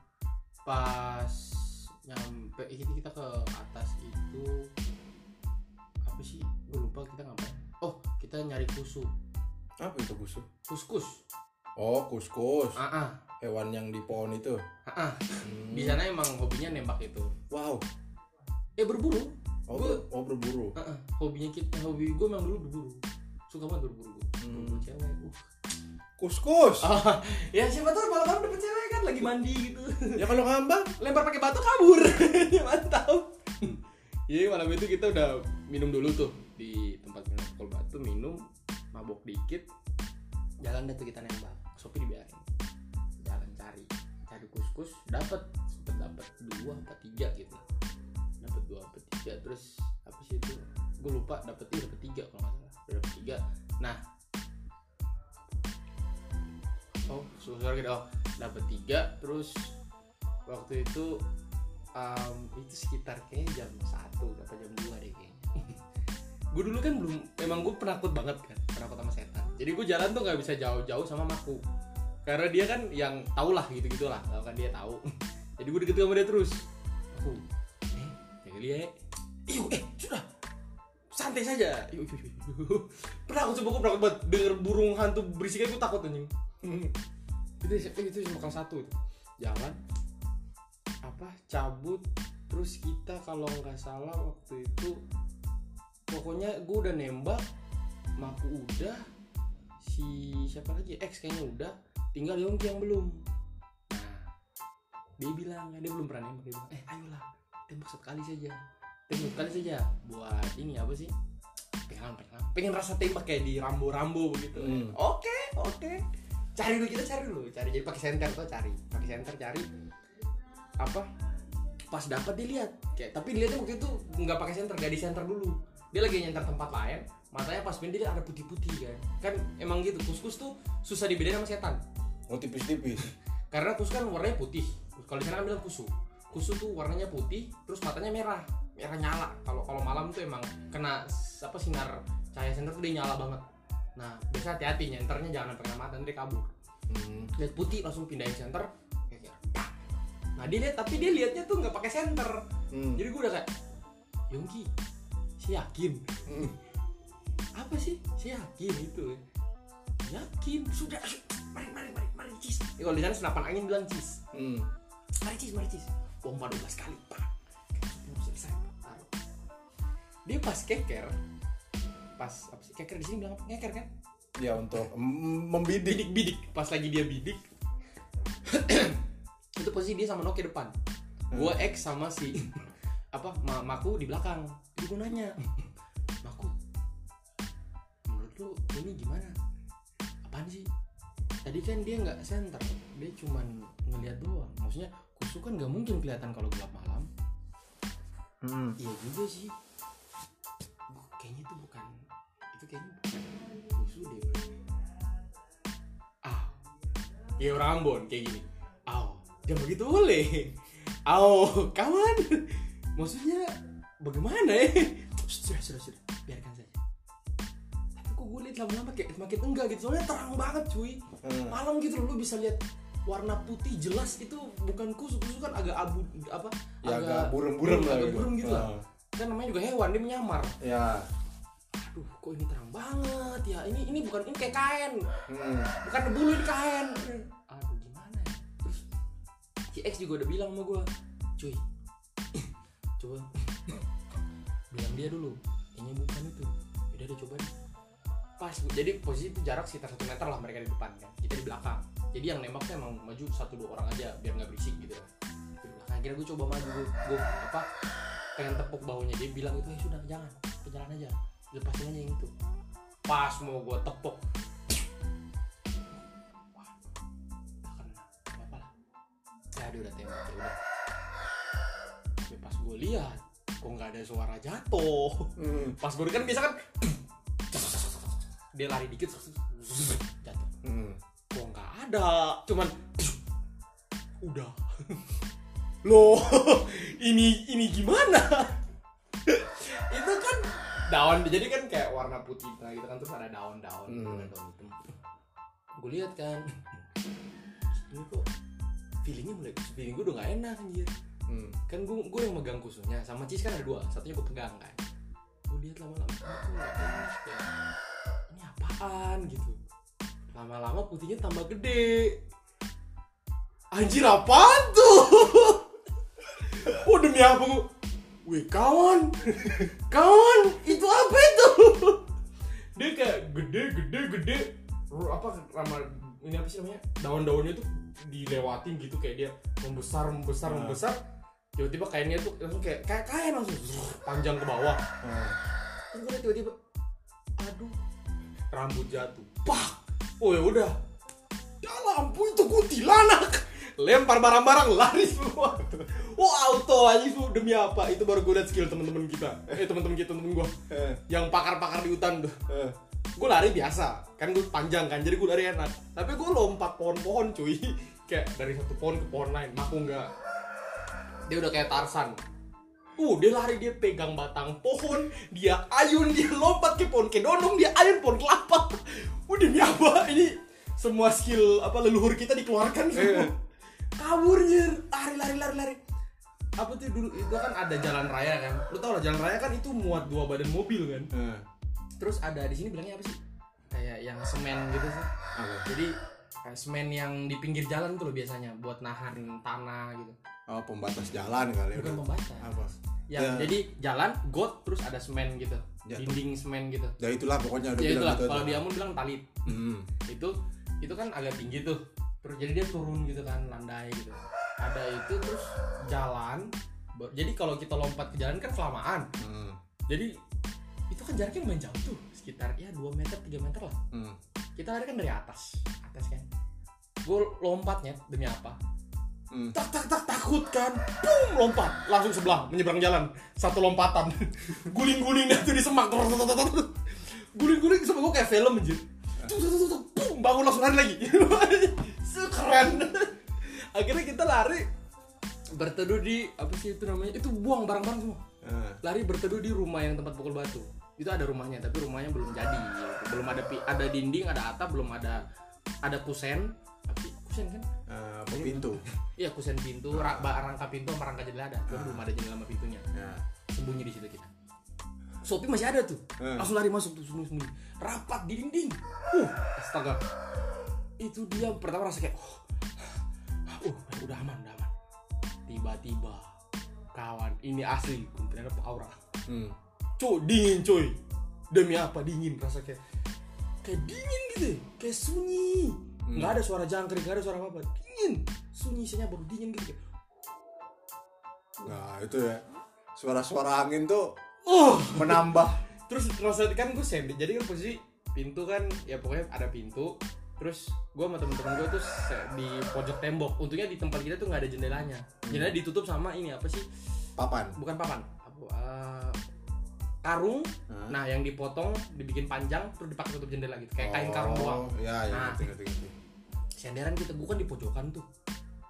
pas nyampe eh, kita ke atas itu apa sih? Gue lupa kita ngapain. Oh kita nyari kusu Apa itu kusuk? kuskus Oh, kuskus. ah ah Hewan yang di pohon itu. ah, ah. Hmm. di sana emang hobinya nembak itu Wow. eh berburu Oh, Gua- oh berburu. Heeh, hobinya kita hobi gue memang dulu berburu suka banget berburu gue Hmm. berburu cewek uh. Kuskus. Ah, *laughs* ya siapa tahu malam-malam dapet cewek kan lagi mandi gitu *laughs* Ya kalau ngambang. lempar pakai batu kabur *laughs* mantap Iya malam itu kita udah minum dulu tuh di tempat minum alkohol batu minum mabok dikit jalan deh tuh kita nembak Sopi dibiarin. Jalan cari. Cari kuskus dapat sempet dapat dua apa tiga gitu. Dapat dua apa tiga terus apa sih itu? Gue lupa dapet tiga dapet tiga kalau nggak salah. Dapet tiga. Nah. Oh susah gitu. Oh dapet tiga terus waktu itu um, itu sekitar kayak jam satu atau jam 2 deh kayaknya *laughs* gue dulu kan belum emang gue penakut banget kan penakut sama setan. Jadi gue jalan tuh nggak bisa jauh-jauh sama maku. Karena dia kan yang tau lah gitu gitulah tau kan dia tahu *laughs* jadi gue deket sama dia terus. Aku eh jaga dia eh. Iyo, eh sudah. Santai saja. Iyo, iyo, iyo. *laughs* penakut coba gue penakut banget. Denger burung hantu berisik gue takut anjing. *laughs* Itu itu kelas satu itu. Jalan. Apa? Cabut. Terus kita kalau nggak salah waktu itu pokoknya gue udah nembak maku udah si siapa lagi X kayaknya udah tinggal Yongki yang belum. Nah dia bilang dia belum pernah nembak dia bilang eh ayolah tembak sekali saja tembak sekali saja. Buat ini apa sih? Pengen pengen pengen rasa tembak kayak di Rambo Rambo begitu. Hmm. oke oke. Cari dulu kita cari dulu. Cari jadi pakai senter tuh cari. Pakai senter cari. Apa? Pas dapat dilihat kayak tapi dilihatnya waktu itu nggak pakai senter nggak di senter dulu dia lagi nyenter tempat lain matanya pas pindah dia ada putih-putih kan kan emang gitu kuskus tuh susah dibedain sama setan Oh tipis-tipis. *laughs* karena kusu kan warnanya putih kalau di sana kan bilang kusu kusu tuh warnanya putih terus matanya merah merah nyala kalau kalau malam tuh emang kena apa sinar cahaya senter tuh dia nyala banget nah biasa hati-hati nyenternya jangan sampai kena mata nanti dia kabur Hmm. lihat putih langsung pindahin. Pak. nah dia lihat tapi dia liatnya tuh nggak pakai center Hmm. jadi gue udah kayak Yongki saya yakin. Hmm. apa sih? Saya yakin itu yakin. Sudah su- mari mari mari mari cis ya, kalau di sana senapan angin bilang cis Hmm. mari cis mari cis pompa 12 kali pak. Selesai. Taruh. Dia pas keker pas apa sih? Keker di sini bilang apa? Ngeker kan? Ya untuk membidik. bidik bidik. Pas lagi dia bidik *clears throat* itu posisi dia sama Noki depan. Gue X sama si apa ma maku di belakang. Jadi gue nanya *laughs* maku menurut lu ini gimana? Apaan sih? Tadi kan dia nggak center dia cuman ngeliat doang. Maksudnya kusu kan nggak mungkin kelihatan kalau gelap malam. Hmm. iya juga sih. Bu- kayaknya itu bukan itu kayaknya bukan kusu deh. Bro. ah orang Ambon kayak gini. Aw jangan begitu boleh. Aw kawan maksudnya bagaimana ya? Sudah sudah sudah. Biarkan saja. Tapi kok gue liat lama-lama kayak semakin enggak gitu. Soalnya terang banget cuy. Hmm. malam gitu loh lu bisa lihat warna putih jelas itu bukan kusu kusu kan agak abu apa Ya agak burem-burem lah agak gitu. burem gitu lah. Ah. kan namanya juga hewan dia menyamar. Ya. aduh kok ini terang banget ya. Ini ini bukan ini kayak kain. Hmm. bukan bulu ini kain. Aduh gimana ya? Terus si X juga udah bilang sama gue cuy coba. Bilang dia dulu kayaknya bukan itu. Udah deh coba pas jadi posisi itu jarak sekitar satu meter lah mereka di depan kan kita di belakang. Jadi yang nembak tuh emang maju satu dua orang aja biar nggak berisik gitu di belakang akhirnya gue coba maju gue, apa pengen tepuk bahunya dia bilang itu ya sudah jangan jalan aja lepasin aja yang itu. Pas mau gue tepuk. Wah, kena apa lah. Ya dia udah tembak ya udah gue lihat kok nggak ada suara jatuh. Hmm. *laughs* pas gue kan biasa kan *tsk* dia lari dikit *tsk* jatuh. Hmm. kok nggak ada cuman *tsk* udah. *laughs* Loh *laughs* ini ini gimana? Itu kan daun jadi kan kayak warna putih nah gitu kan terus ada daun-daun gitu Hmm. kan, daun hitam. Gue lihat kan. Ini kok feelingnya mulai feeling gue udah gak enak anjir Hmm. kan gue gue yang megang kusunya sama Cis kan ada dua satunya gue pegang kan. Gue lihat lama-lama ya? Ini apaan? Gitu. Lama-lama putihnya tambah gede. Anjir apaan tuh? *laughs* Oh demi apa gue Wih kawan. Kawan itu apa itu? Dia kayak gede gede gede. Apa nama ini apa sih namanya? Daun-daunnya tuh dilewatin gitu kayak dia membesar membesar Nah. membesar tiba-tiba kainnya tuh langsung kayak kayak kain langsung panjang ke bawah. Hmm. terus gue tiba-tiba aduh rambut jatuh. Pak! Oh ya udah. Ya lampu itu kuntilanak lempar barang-barang lari semua. Oh auto aja itu demi apa? Itu baru gue liat skill temen-temen kita. Eh temen-temen kita temen gue Eh. yang pakar-pakar di hutan tuh. Eh. gue lari biasa. Kan gue panjang kan jadi gue lari enak. Tapi gue lompat pohon-pohon cuy. *laughs* Kayak dari satu pohon ke pohon lain. Aku enggak dia udah kayak Tarsan Uh, dia lari dia pegang batang pohon, dia ayun, dia lompat ke pohon kedondong, dia ayun pohon kelapa. Udah demi apa? Ini semua skill apa leluhur kita dikeluarkan semua. Eh. Kabur nyir, lari lari lari lari. Apa tuh dulu itu kan ada jalan raya kan? Lu tau lah jalan raya kan itu muat dua badan mobil kan? Eh. Terus ada di sini bilangnya apa sih? Kayak yang semen gitu sih. Apa? Jadi semen yang di pinggir jalan tuh loh biasanya buat nahan tanah gitu. Oh, pembatas jalan kali Bukan udah. pembatas. Apa? Yang Ya. jadi jalan got terus ada semen gitu. Ya, Dinding semen gitu. Ya itulah pokoknya udah Ya itulah gitu. kalau dia bilang talit. Hmm. Itu itu kan agak tinggi tuh. Terus jadi dia turun gitu kan landai gitu. Ada itu terus jalan. Jadi kalau kita lompat ke jalan kan kelamaan. Hmm. Jadi itu kan jaraknya lumayan jauh tuh sekitar ya 2 meter 3 meter lah Hmm. kita lari kan dari atas atas kan gue lompatnya demi apa Hmm. tak tak tak takut kan? Boom, lompat. Langsung sebelah menyeberang jalan. Satu lompatan. *laughs* Guling guling dah tuh di semak. Guling guling sama gue kayak film anjir? Tuk, boom, bangun langsung lari lagi. *laughs* Sekeren *laughs* akhirnya kita lari berteduh di apa sih itu namanya? Itu buang barang-barang semua. Nah, lari berteduh di rumah yang tempat pukul batu. Itu ada rumahnya tapi rumahnya belum jadi. Belum ada ada dinding ada atap belum ada ada kusen. Sih kusen kan apa pintu. *laughs* iya kusen pintu ba- rangka pintu sama rangka jendela ada. Cuma belum ada jendela sama pintunya. Nah, sembunyi di situ kita. Sopi masih ada tuh. Hmm. langsung lari masuk tuh sembunyi sembunyi rapat di dinding uh astaga. Itu dia pertama rasa kayak oh, uh udah aman udah aman. Tiba-tiba kawan ini asli kuntilanak aura. Hmm. cuy dingin cuy. Demi apa dingin? Rasa kayak kayak dingin gitu. Ya. kayak sunyi nggak ada suara jangkrik nggak ada suara apa apa dingin. Sunyi isinya baru dingin gitu. Nah itu ya. Suara-suara angin tuh oh. menambah. *laughs* Terus maksudnya kan gue sendiri jadi kan posisi pintu kan ya pokoknya ada pintu. Terus gue sama temen-temen gue tuh di pojok tembok. Untungnya di tempat kita tuh nggak ada jendelanya. Jendelanya ditutup sama ini apa sih? Papan. Bukan papan. Apa eh, karung. Hah? nah yang dipotong dibikin panjang terus dipakai tutup jendela gitu. Kayak kain karung doang. Oh, ya ya Nah. ngerti ngerti ngerti senderan kita gue kan di pojokan tuh.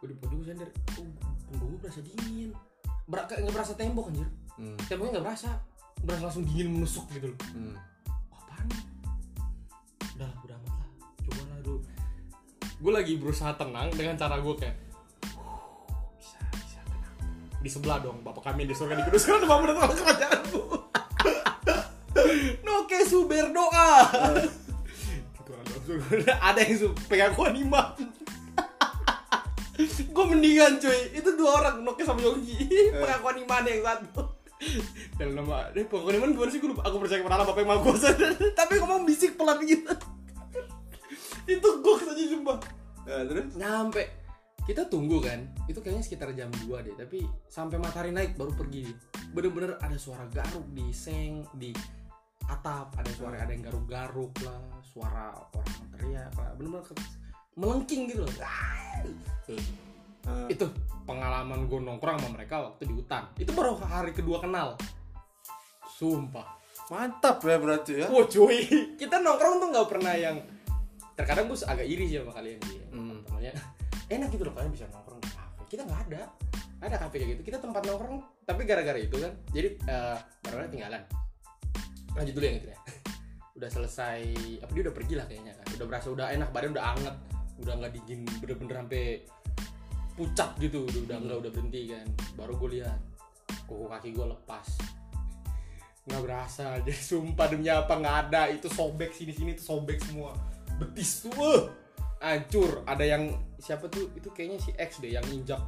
Gue di pojok sender. Oh, punggung gue berasa dingin. Ber kayak nggak berasa tembok anjir. Hmm. temboknya nggak berasa. Berasa langsung dingin menusuk gitu loh. Hmm. Wah, apaan nih? udah udah amat lah. Coba lah dulu gue lagi berusaha tenang dengan cara gue kayak "Huh, bisa bisa tenang. Di sebelah dong bapak kami di surga dikuduskan sama menurut kerajaanmu Noke suber doa *laughs* ada yang pegang iman gue mendingan cuy. Itu dua orang Noke sama Yonggi *laughs* pengakuan iman yang satu? *laughs* Dan nama eh pengakuan iman gimana sih? Gue aku percaya kepada Allah bapak yang maha kuasa. Tapi ngomong bisik pelan gitu itu gue saja sumpah. Nah, terus? Nyampe. Kita tunggu kan? Itu kayaknya sekitar jam 2 deh. Tapi sampai matahari naik baru pergi. Bener-bener ada suara garuk di seng di atap ada suara ada yang garuk-garuk lah suara orang teriak lah bener-bener ke- melengking gitu loh. Eh, itu pengalaman gue nongkrong sama mereka waktu di hutan. Itu baru hari kedua kenal. Sumpah. Mantap ya berarti ya. Wah cuy. Kita nongkrong tuh nggak pernah yang terkadang gue agak iri sih sama kalian sih. Hmm. namanya enak gitu loh kalian bisa nongkrong di kafe. Kita nggak ada. Ada kafe kayak gitu. Kita tempat nongkrong tapi gara-gara itu kan. Jadi eh barangnya tinggalan lanjut dulu yang itu ya. *laughs* Udah selesai apa dia udah pergi lah kayaknya kan. Udah berasa udah enak badan udah anget. Udah nggak dingin bener-bener sampai pucat gitu. Udah udah nggak udah berhenti kan. Baru gue lihat kuku kaki gue lepas. Nggak berasa *laughs* jadi sumpah demi apa nggak ada. Itu sobek sini sini tuh sobek semua. Betis tuh wah, hancur. Ada yang siapa tuh itu kayaknya si X deh yang injak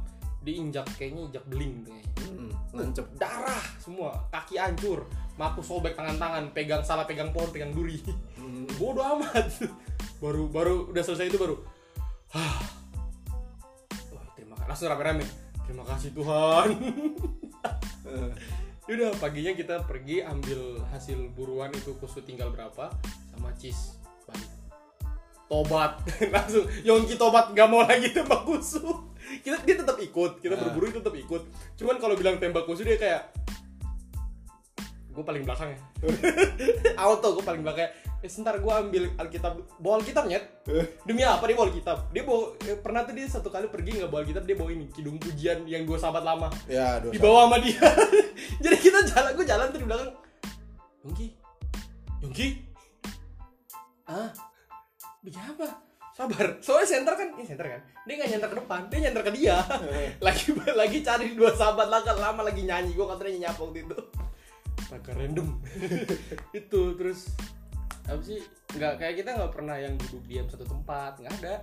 diinjak kayaknya injak beling kayaknya. Hmm, nancep. Darah semua kaki hancur maku sobek tangan-tangan pegang salah pegang pohon pegang duri. Hmm. *laughs* bodoh amat. Baru baru udah selesai itu baru Hah. Wah, terima kasih langsung rame-rame. Terima kasih Tuhan. *laughs* Yaudah paginya kita pergi ambil hasil buruan itu kusut tinggal berapa sama cheese balik. Tobat. *laughs* Langsung Yongki tobat. Nggak mau lagi tembak kusu kita dia tetap ikut kita Ah. berburu tetap ikut. Cuman kalau bilang tembak kusu dia kayak gue paling belakang ya. *laughs* Auto gue paling belakang. Eh sebentar gue ambil alkitab. Bawa alkitab nyet. Demi apa dia bawa alkitab? Dia bawa eh, pernah tuh dia satu kali pergi nggak bawa alkitab dia bawa ini kidung pujian yang dua sahabat lama. Ya dosa dibawa sama dia. *laughs* Jadi kita jalan gue jalan tuh di belakang. Yongki. Yongki. Ah. Bikin apa sabar. Soalnya center kan ini center kan? Dia nggak nyenter ke depan dia nyenter ke dia. *laughs* Lagi lagi cari dua sahabat lama lama lagi nyanyi. Gue katanya nyanyi apa waktu itu? Agak random. *laughs* Itu terus? Apa sih? Nggak kayak kita nggak pernah yang duduk diam satu tempat nggak ada.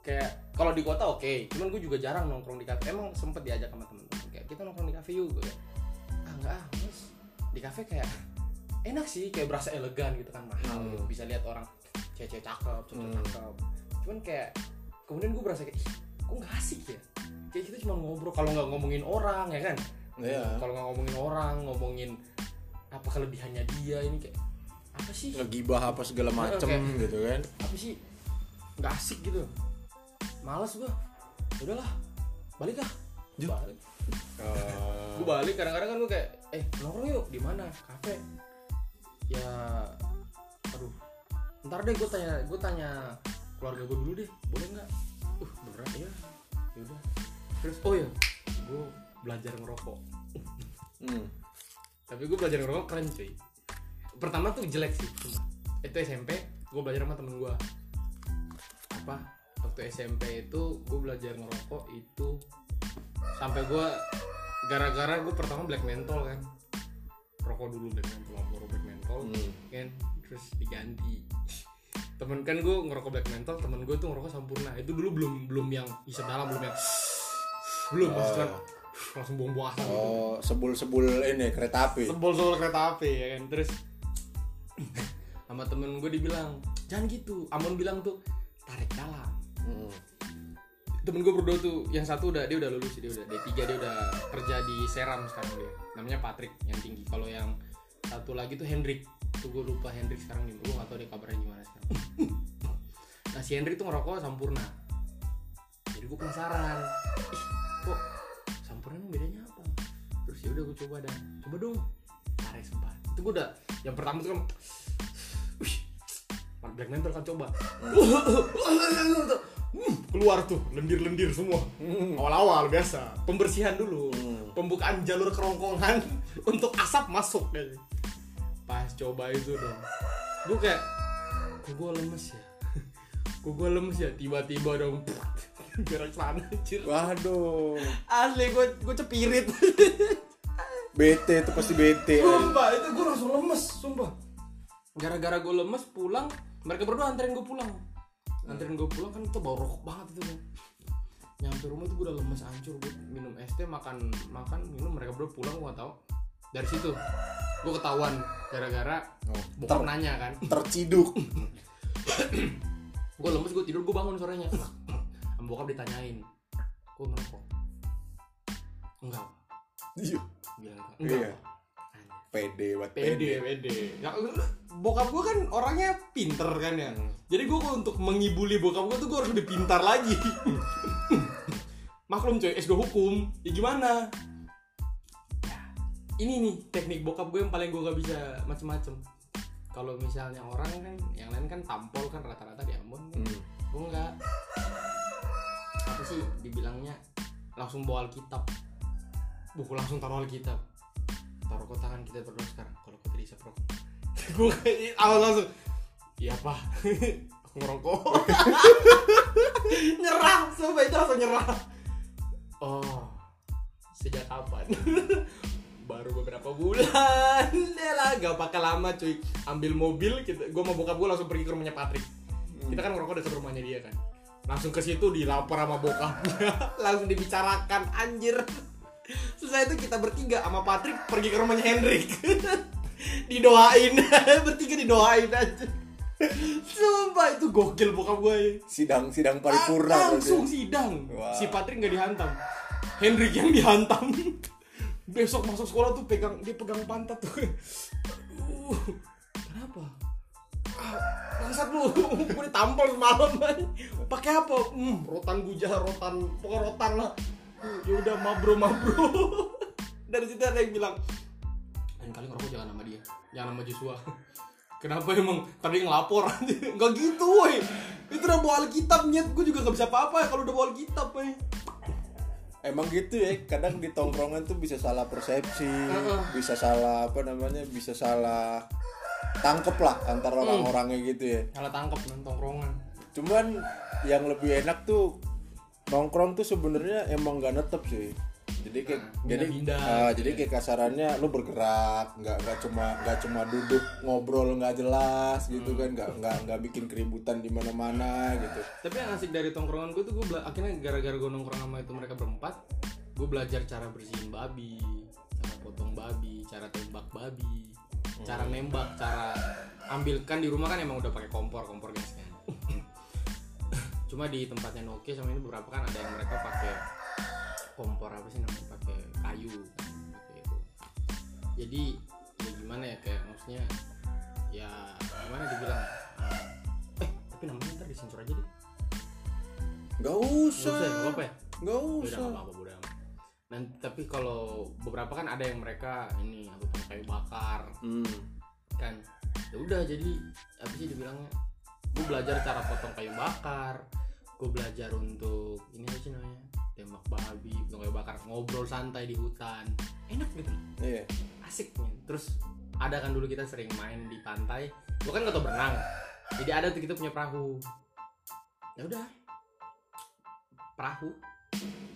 Kayak kalau di kota oke cuman gue juga jarang nongkrong di kafe. Emang sempet diajak sama temen-temen. Kayak kita nongkrong di kafe yuk gue ah nggak ah mas di kafe kayak enak sih kayak berasa elegan gitu kan mahal. Hmm. gitu. bisa lihat orang cewek-cewek cakep cowok Hmm. cakep. Cuman kayak kemudian gue berasa kayak ih kok nggak asik ya? Kayak kita cuma ngobrol kalau nggak ngomongin orang ya kan? Iya. kalau nggak ngomongin orang ngomongin apa kelebihannya dia ini kayak apa sih? Ngegibah apa segala macem Oke. gitu kan? Apa sih? Nggak asik gitu. Males gua. Ya udahlah balik ah Ju. balik. Eh, gue balik kadang-kadang kan gue kayak eh nongkrong yuk di mana? Kafe? Ya aduh ntar deh gue tanya gue tanya keluarga gue dulu deh boleh nggak? Uh beneran ya ya udah. Terus oh ya gue belajar ngerokok. Hmm. tapi gue belajar ngerokok keren cuy. Pertama tuh jelek sih itu SMP gue belajar sama temen gue apa? Waktu SMP itu gue belajar ngerokok itu sampai gue gara-gara gue pertama black mentol kan. Rokok dulu black mentol Marlboro black mentol Hmm. kan terus diganti. *laughs* Temen kan gue ngerokok black mentol temen gue tuh ngerokok sampurna. Itu dulu belum belum yang isep dalam belum yang *sniffs* belum maksudnya kan *sniffs* langsung buang-buang asap gitu. Oh sebul-sebul ini kereta api. Sebol sebol kereta api ya kan? Terus *sniffs* sama temen gue dibilang jangan gitu. Amon bilang tuh tarik dalam. Hmm. temen gue berdua tuh yang satu udah dia udah lulus dia udah D3 dia udah kerja di Seram sekarang dia. Namanya Patrick yang tinggi. Kalau yang satu lagi tuh Hendrik. Tuh gue lupa Hendrik sekarang di gue gak tau dia kabarnya gimana sekarang. *laughs* Nah si Hendrik tuh ngerokok Sampurna. Jadi gue penasaran. Ih kok Sampurna emang bedanya apa? Terus ya udah gue coba dah. Coba dong. Tarik sempat itu gue udah yang pertama tuh kan wih Black Mentor kan coba. Hmm, *laughs* keluar tuh lendir-lendir semua. Awal-awal biasa. Pembersihan dulu. Hmm. pembukaan jalur kerongkongan *laughs* untuk asap masuk kayaknya pas coba itu dong. Gue kayak kok gue lemes ya? Kok gue lemes ya? Tiba-tiba dong *laughs* gerak sana anjir waduh. Asli gue gue cepirit. BT itu pasti BT sumpah itu gue langsung lemes sumpah. Gara-gara gue lemes pulang mereka berdua anterin gue pulang. Anterin gue pulang kan itu bau rokok banget itu kan. Nyampe rumah itu gue udah lemes hancur gue minum es teh makan makan minum mereka berdua pulang gue tau dari situ. Gue ketahuan gara-gara Oh, bokap ter- nanya kan. terciduk. Gue lemes gue tidur gue bangun sorenya. Bokap ditanyain gue merokok enggak. Iya. bilang enggak. Iya. Pak." Anjir. pede buat pede pede. pede. Ya, bokap gue kan orangnya pinter kan ya. Jadi gue untuk mengibuli bokap gue tuh gue harus lebih pintar lagi. *laughs* Maklum coy S2 hukum. Ya gimana ini nih teknik bokap gue yang paling gue gak bisa macem-macem. Kalau misalnya orang kan yang lain kan tampol kan rata-rata di Ambon kan. Hmm. gue enggak apa sih dibilangnya? Langsung bawa Alkitab. Buku langsung taruh Alkitab. Taruh kotakan kita berdua sekarang kalau kau tidak bisa rokok *laughs* gue awal langsung iya pak. *laughs* Ngerokok. *laughs* Nyerah sampai itu langsung nyerah. Oh sejak kapan baru beberapa bulan. *laughs* Ya lah gak pakai lama cuy. Ambil mobil kita gue mau bokap gue langsung pergi ke rumahnya Patrick. Kita kan ngerokok dekat rumahnya dia kan. Langsung ke situ dilapor sama bokapnya. *laughs* Langsung dibicarakan anjir. Selesai itu kita bertiga sama Patrick pergi ke rumahnya Hendrik. *laughs* Didoain. Bertiga didoain aja sumpah itu gokil bokap gue sidang sidang paripurna langsung berarti. sidang. Wah. si Patrick nggak dihantam. Hendrik yang dihantam besok masuk sekolah tuh pegang dia pegang pantat tuh. *laughs* Kenapa? Ah, bangsat lu *laughs* gue ditampol semalam man. pakai apa? Hmm, rotan gujah rotan pokoknya rotan lah. Ya udah mabro mabro *laughs* dari situ ada yang bilang lain kali ngerokok jangan sama dia jangan sama Joshua. Kenapa emang? Tadi ngelapor. Nggak gitu woi. Itu udah bawa alkitab nyet. Gue juga gak bisa apa-apa ya kalau udah bawa alkitab woi emang gitu ya kadang di tongkrongan tuh bisa salah persepsi bisa salah apa namanya bisa salah tangkep lah antara orang-orangnya gitu ya. Salah tangkep nang tongkrongan. Cuman yang lebih enak tuh nongkrong tuh sebenarnya emang gak netep sih jadi kayak Nah, jadi pindah-pindah ah, gitu jadi ya. kayak kasarannya lu bergerak nggak nggak cuma nggak cuma duduk ngobrol nggak jelas gitu Hmm. kan nggak nggak nggak bikin keributan di mana-mana gitu tapi yang asik dari tongkrongan gue tuh gue bela- akhirnya gara-gara gue nongkrong sama itu mereka berempat gue belajar cara bersihin babi cara potong babi cara tembak babi cara nembak cara ambilkan di rumah kan emang udah pakai kompor kompor gas kan *laughs* cuma di tempatnya Nokia sama ini beberapa kan ada yang mereka pakai kompor apa sih namanya pakai kayu pakai itu jadi ya gimana ya kayak maksudnya ya gimana dibilang ah, eh tapi namanya ntar disensor aja deh nggak Nggak usah usah ya, nggak apa ya nggak Ya udah usah nggak apa-apa amat. Dan tapi kalau beberapa kan ada yang mereka ini apa pakai kayu bakar hmm. kan. Ya udah jadi apa sih dibilangnya? Gue belajar cara potong kayu bakar. Gue belajar untuk ini apa sih namanya? Tembak babi kayu bakar ngobrol santai di hutan. Enak gitu. Iya. Asik men. terus ada kan dulu kita sering main di pantai gua kan gak tau berenang. Jadi ada tuh kita punya perahu. Ya udah. Perahu.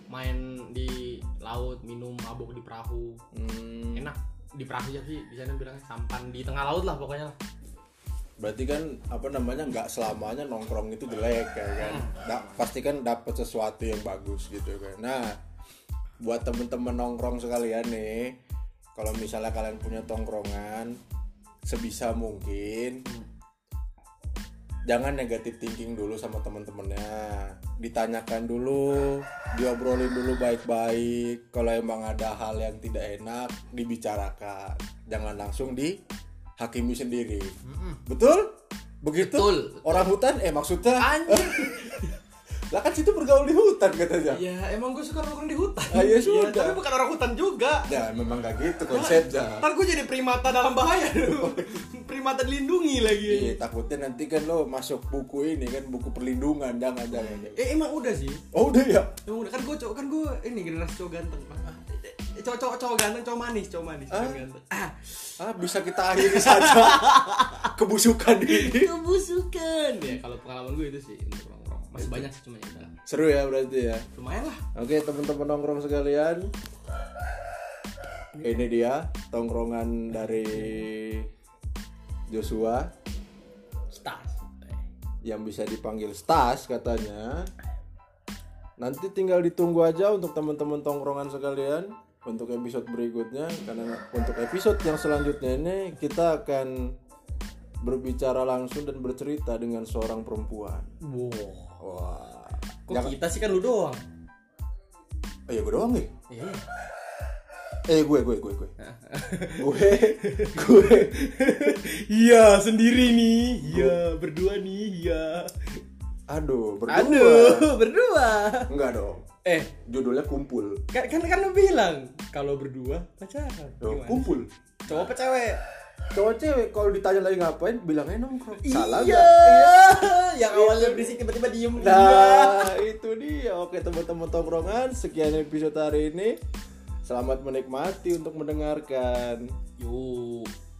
Main di laut minum mabuk di perahu. Hmm, enak. Di perahu ya sih di sana bilangnya sampan. Di tengah laut lah pokoknya lah berarti kan apa namanya nggak selamanya nongkrong itu jelek ya kan? Da- pasti kan dapat sesuatu yang bagus gitu kan. Nah buat temen-temen nongkrong sekalian nih kalau misalnya kalian punya tongkrongan sebisa mungkin jangan negatif thinking dulu sama temen-temennya. Ditanyakan dulu diobrolin dulu baik-baik. Kalau emang ada hal yang tidak enak dibicarakan. Jangan langsung dihakimi sendiri. Betul? Begitu? Betul. orang hutan? Eh maksudnya? Anjir *laughs* lah kan situ bergaul di hutan katanya. Ya emang gue suka nongkrong di hutan. Ah, ya sudah. tapi bukan orang hutan juga. Ya memang gak gitu konsepnya ntar gue jadi primata dalam bahaya dulu *laughs* primata dilindungi lagi. Iya takutnya nanti kan lo masuk buku ini kan buku perlindungan jangan jangan eh emang udah sih? Oh udah ya? Emang udah. Kan gue cowok kan gue ini generasi cowok ganteng. Pak. Eh, cowok cowok cowok ganteng cowok manis cowok manis cowok ganteng. Ah ah bisa kita akhiri saja *laughs* kebusukan ini. Kebusukan. Ya kalau pengalaman gue itu sih untuk nongkrong. Masih banyak sih cuma ya seru ya berarti ya? Lumayan lah. Oke teman-teman nongkrong sekalian. Ini dia tongkrongan dari Joshua. Stars yang bisa dipanggil Stas katanya. Nanti tinggal ditunggu aja untuk teman-teman tongkrongan sekalian Untuk episode berikutnya Karena untuk episode yang selanjutnya ini Kita akan berbicara langsung dan bercerita dengan seorang perempuan. Wow. Wah. Kok Jangan- kita sih kan lu doang? Eh ya gue doang nih. Iya. Eh gue gue gue gue. *laughs* Gue gue. Iya sendiri nih. Iya berdua nih iya. Aduh berdua. Aduh berdua. Enggak dong eh. Judulnya kumpul. Kan kan, kan lu bilang kalau berdua pacaran. Loh, kumpul? Cowok apa cewek? Cowok cewek. Kalau ditanya lagi ngapain bilangnya nongkrong. Salah iya. Yang awalnya berisik tiba-tiba diem nah itu dia. Oke teman-teman tongkrongan sekian episode hari ini. Selamat menikmati untuk mendengarkan. Yuk